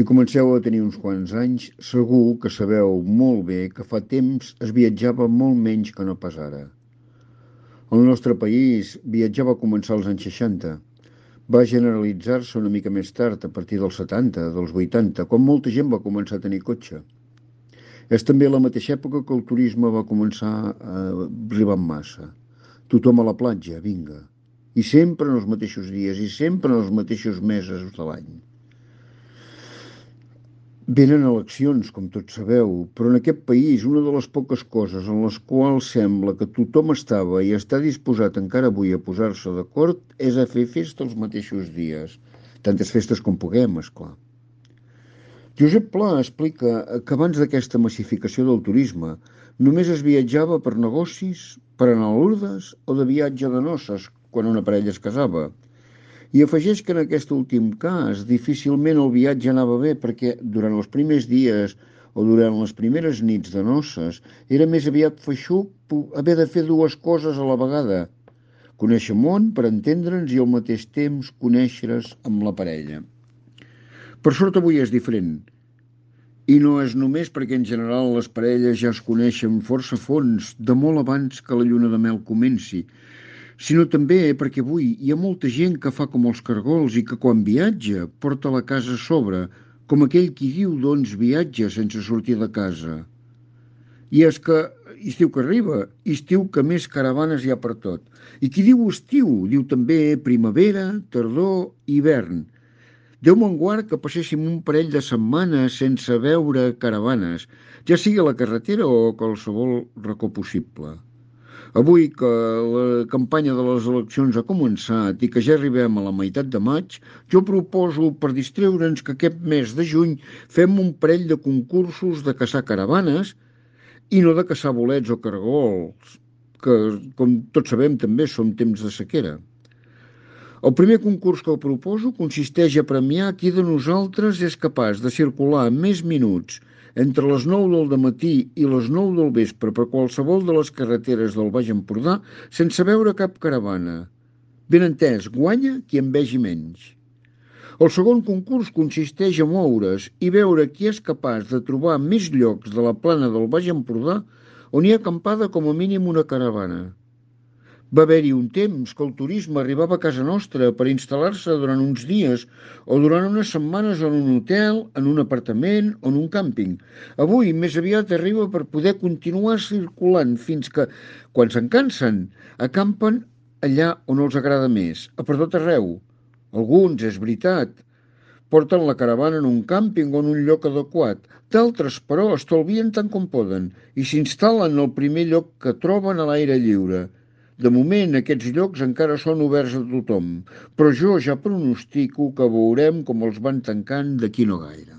Si comenceu a tenir uns quants anys, segur que sabeu molt bé que fa temps es viatjava molt menys que no pas ara. El nostre país viatjava a començar als anys 60. Va generalitzar-se una mica més tard, a partir dels 70, dels 80, quan molta gent va començar a tenir cotxe. És també la mateixa època que el turisme va començar a arribar en massa. Tothom a la platja, vinga. I sempre en els mateixos dies, i sempre en els mateixos mesos de l'any. Venen eleccions, com tots sabeu, però en aquest país una de les poques coses en les quals sembla que tothom estava i està disposat encara avui a posar-se d'acord és a fer festa els mateixos dies. Tantes festes com puguem, és clar. Josep Pla explica que abans d'aquesta massificació del turisme només es viatjava per negocis, per anar a Lourdes o de viatge de noces quan una parella es casava. I afegeix que en aquest últim cas difícilment el viatge anava bé perquè durant els primers dies o durant les primeres nits de noces era més aviat feixuc haver de fer dues coses a la vegada. Conèixer món per entendre'ns i al mateix temps conèixer-es amb la parella. Per sort avui és diferent. I no és només perquè en general les parelles ja es coneixen força fons de molt abans que la lluna de mel comenci, sinó també perquè avui hi ha molta gent que fa com els cargols i que quan viatja porta la casa a sobre, com aquell qui diu doncs viatja sense sortir de casa. I és que estiu que arriba, estiu que més caravanes hi ha per tot. I qui diu estiu, diu també primavera, tardor, hivern. Déu me'n guard que passéssim un parell de setmanes sense veure caravanes, ja sigui a la carretera o a qualsevol racó possible. Avui que la campanya de les eleccions ha començat i que ja arribem a la meitat de maig, jo proposo per distreure'ns que aquest mes de juny fem un parell de concursos de caçar caravanes i no de caçar bolets o cargols, que, com tots sabem, també són temps de sequera. El primer concurs que proposo consisteix a premiar qui de nosaltres és capaç de circular més minuts entre les 9 del matí i les 9 del vespre per qualsevol de les carreteres del Baix Empordà sense veure cap caravana. Ben entès, guanya qui en vegi menys. El segon concurs consisteix a moure's i veure qui és capaç de trobar més llocs de la plana del Baix Empordà on hi ha acampada com a mínim una caravana. Va haver-hi un temps que el turisme arribava a casa nostra per instal·lar-se durant uns dies o durant unes setmanes en un hotel, en un apartament o en un càmping. Avui més aviat arriba per poder continuar circulant fins que, quan se'n cansen, acampen allà on els agrada més, a per tot arreu. Alguns, és veritat, porten la caravana en un càmping o en un lloc adequat. D'altres, però, estalvien tant com poden i s'instal·len al primer lloc que troben a l'aire lliure – de moment, aquests llocs encara són oberts a tothom, però jo ja pronostico que veurem com els van tancant d'aquí no gaire.